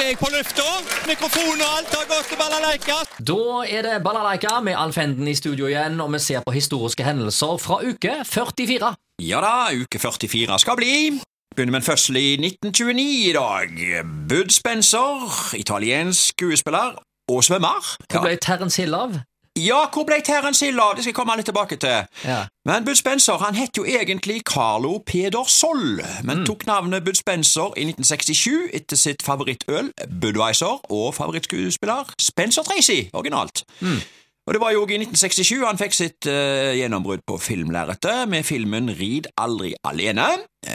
er jeg på lufta. Mikrofon og alt har gått til balalaika. Da er det Balalaika med Alf Henden i studio igjen, og vi ser på historiske hendelser fra uke 44. Ja da, uke 44 skal bli. Begynner med en fødsel i 1929 i dag. Bud Spencer, italiensk skuespiller og svømmer. Hva ble Terence Hill av? Ja, hvor ble Terence Hill av? Det skal jeg komme litt tilbake til. Ja. Men Bud Spencer han het jo egentlig Carlo Peder Soll, men tok navnet Bud Spencer i 1967 etter sitt favorittøl Budwiser og favorittskuespiller Spencer Tracy, originalt. Og Det var jo i 1967 han fikk sitt uh, gjennombrudd på filmlerretet med filmen Rid aldri alene.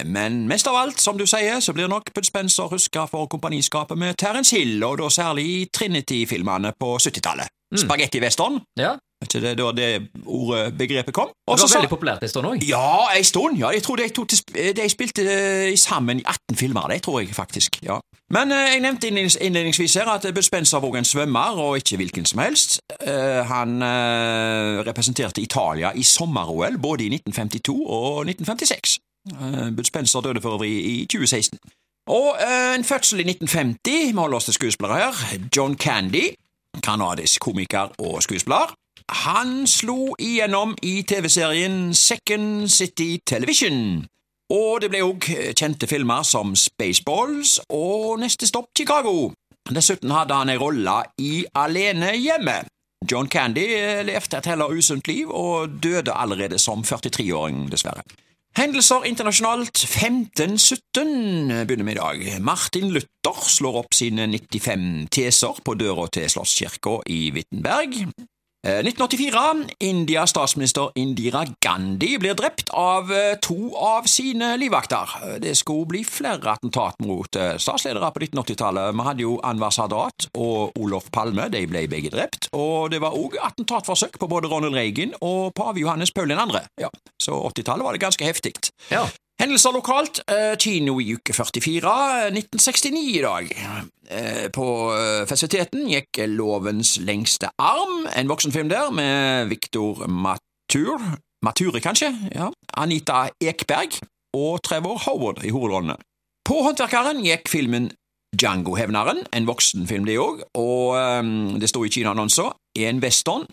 Men mest av alt, som du sier, så blir nok Bud Spencer huska for kompaniskapet med Terence Hill, og da særlig i Trinity-filmene på 70-tallet. Spagetti-western. Ja, Er ikke det da det ordet, begrepet kom? Det var veldig populært en stund òg. ja, en stund. ja. Jeg tror de, to de spilte eh, sammen i 18 filmer, det tror jeg faktisk. ja. Men eh, jeg nevnte innledningsvis her at Bud Spencer var en svømmer, og ikke hvilken som helst. Eh, han eh, representerte Italia i sommer-OL både i 1952 og 1956. Uh, Bud Spencer døde for øvrig i 2016. Og eh, en fødsel i 1950, vi holder oss til skuespillere her. John Candy, kanadisk komiker og skuespiller. Han slo igjennom i TV-serien Second City Television. Og det ble òg kjente filmer som Spaceballs og Neste stopp Chicago. Dessuten hadde han en rolle i Alene hjemme. John Candy levde et heller usunt liv og døde allerede som 43-åring, dessverre. Hendelser internasjonalt 1517 begynner vi i dag. Martin Luther slår opp sine 95 teser på døra til Slottskirka i Wittenberg. Eh, 1984. Indias statsminister Indira Gandhi blir drept av eh, to av sine livvakter. Eh, Det skulle bli flere attentat mot eh, statsledere på 1980-tallet. Vi hadde jo Anwar Sadat og Olof Palme, de ble begge drept. Og det var òg attentatforsøk på både Ronald Reagan og pave Johannes Paul 2. Ja, så 80-tallet var det ganske heftig. Ja. Hendelser lokalt. Eh, kino i uke 44, eh, 1969 i dag. Eh, på eh, festiviteten gikk Lovens lengste arm, en voksenfilm der, med Victor Matur Mature, kanskje? Ja. Anita Ekberg og Trevor Howard i hovedrollene. På Håndverkeren gikk filmen Django-hevneren, en voksenfilm det òg, og eh, det sto i kinoannonser, en western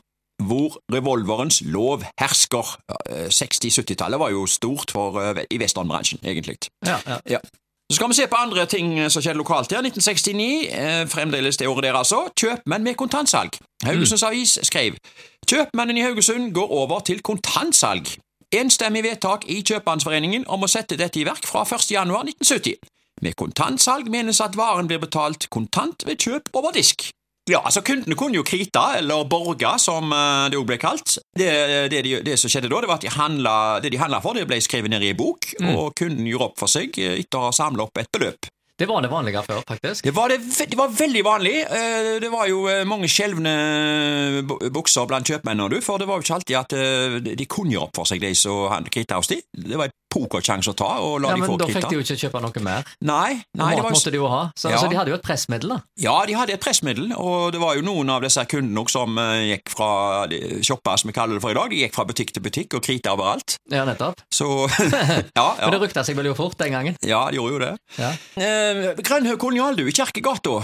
hvor revolverens lov hersker. Eh, 60-70-tallet var jo stort for, eh, i westernbransjen, egentlig. Ja, ja. Ja. Så skal vi se på andre ting eh, som skjedde lokalt her. 1969, eh, fremdeles det året der altså. Kjøpmenn med kontantsalg. Haugesunds Avis skrev Kjøpmannen i Haugesund går over til kontantsalg. Enstemmig vedtak i Kjøpmannsforeningen om å sette dette i verk fra 1. januar 1970. Med kontantsalg menes at varen blir betalt kontant ved kjøp over disk. Ja, altså Kundene kunne jo krita, eller borga, som eh, det også ble kalt. Det, det, de, det som skjedde da, det var at de handla, det de handla for, det ble skrevet ned i en bok, og kunden gjorde opp for seg eh, etter å ha samla opp et beløp. Det var det vanlige før, faktisk. Det var, det, det var veldig vanlig. Eh, Det var jo mange skjelvne bukser blant kjøpmennene, du, for det var jo ikke alltid at de kunne gjøre opp for seg, de som krita hos de. Det var en pokersjanse å ta, og la Ja, de men Da fikk de jo ikke kjøpe noe mer. Nei, nei mat var jo måtte de jo ha, så, Ja. så de hadde jo et pressmiddel. da. Ja, de hadde et pressmiddel, og det var jo noen av disse kundene som eh, gikk fra shopper, som vi kaller det for i dag, de gikk fra butikk til butikk og krita overalt. Ja, nettopp. Så ja, Men det rykta seg vel jo fort den gangen. ja, de gjorde jo det. Ja. Eh, Grønhaug kolonialdu i Kjerkegata,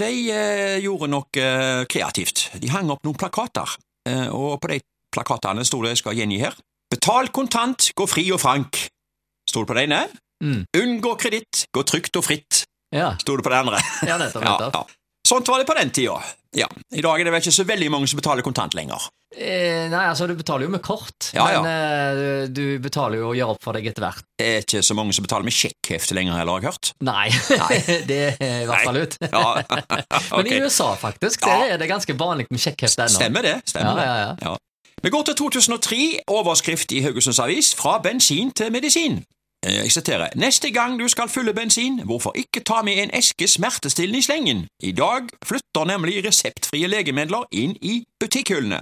de eh, gjorde noe eh, kreativt. De hang opp noen plakater, eh, og på de plakatene sto det, jeg skal gjengi her, Betal kontant, gå fri og frank. Sto det på det ene? Mm. Unngå kreditt, gå trygt og fritt. Ja, Stol det på det andre? ja nettopp. Nettopp. ja. Sånt var det på den tida. Ja. I dag er det vel ikke så veldig mange som betaler kontant lenger. Eh, nei, altså, du betaler jo med kort, Ja, ja. men eh, du betaler jo og gjør opp for deg etter hvert. Det er ikke så mange som betaler med sjekkhefte lenger heller, har jeg hørt. Nei, det er i hvert fall ut. Ja, Men i. USA, faktisk, Ja. der er det ganske vanlig med sjekkhefte ennå. Stemmer det. stemmer Ja, ja, det. Vi går til 2003, overskrift i Haugesunds Avis, fra bensin til medisin. Jeg siterer, Neste gang du skal fylle bensin, hvorfor ikke ta med en eske smertestillende i slengen? I dag flytter nemlig reseptfrie legemidler inn i butikkhyllene.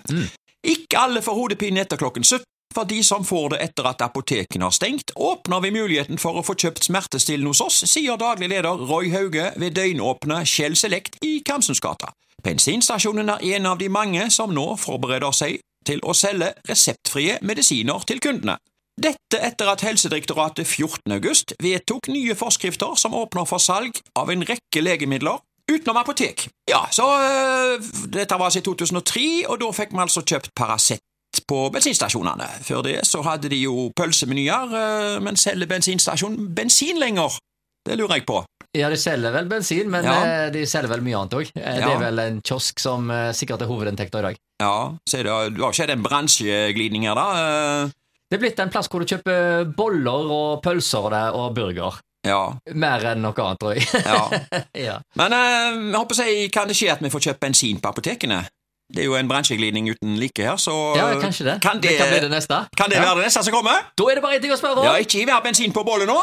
Ikke alle får hodepine etter klokken 17. For de som får det etter at apotekene har stengt, åpner vi muligheten for å få kjøpt smertestillende hos oss, sier daglig leder Roy Hauge ved døgnåpne Shell Select i Kamsundsgata. Bensinstasjonen er en av de mange som nå forbereder seg til å selge reseptfrie medisiner til kundene. Dette etter at Helsedirektoratet 14. august vedtok nye forskrifter som åpner for salg av en rekke legemidler Utenom apotek. Ja, så øh, Dette var altså i 2003, og da fikk vi altså kjøpt Paracet på bensinstasjonene. Før det så hadde de jo pølsemenyer, øh, men selger bensinstasjonen bensin lenger? Det lurer jeg på. Ja, de selger vel bensin, men Ja. eh, de selger vel mye annet òg. Det Ja. er vel en kiosk som eh, sikkert er hovedinntekta i dag. Ja, så det, det har skjedd en bransjeglidning her, da. Det er blitt en plass hvor du kjøper boller og pølser der, og burger. Ja, Mer enn noe annet, tror jeg. ja. ja. Men jeg håper si, kan det skje at vi får kjøpt bensin på apotekene? Det er jo en bransjeglidning uten like her, så ja, kanskje det. Kan det, kan bli det neste. kan det Ja. være det neste som kommer? Da er det bare én ting å spørre om. Ja, ikke gi mer bensin på bålet nå.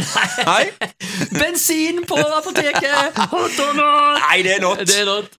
Nei. Bensin på apoteket! Hot or not? Nei, det er not. Det er not.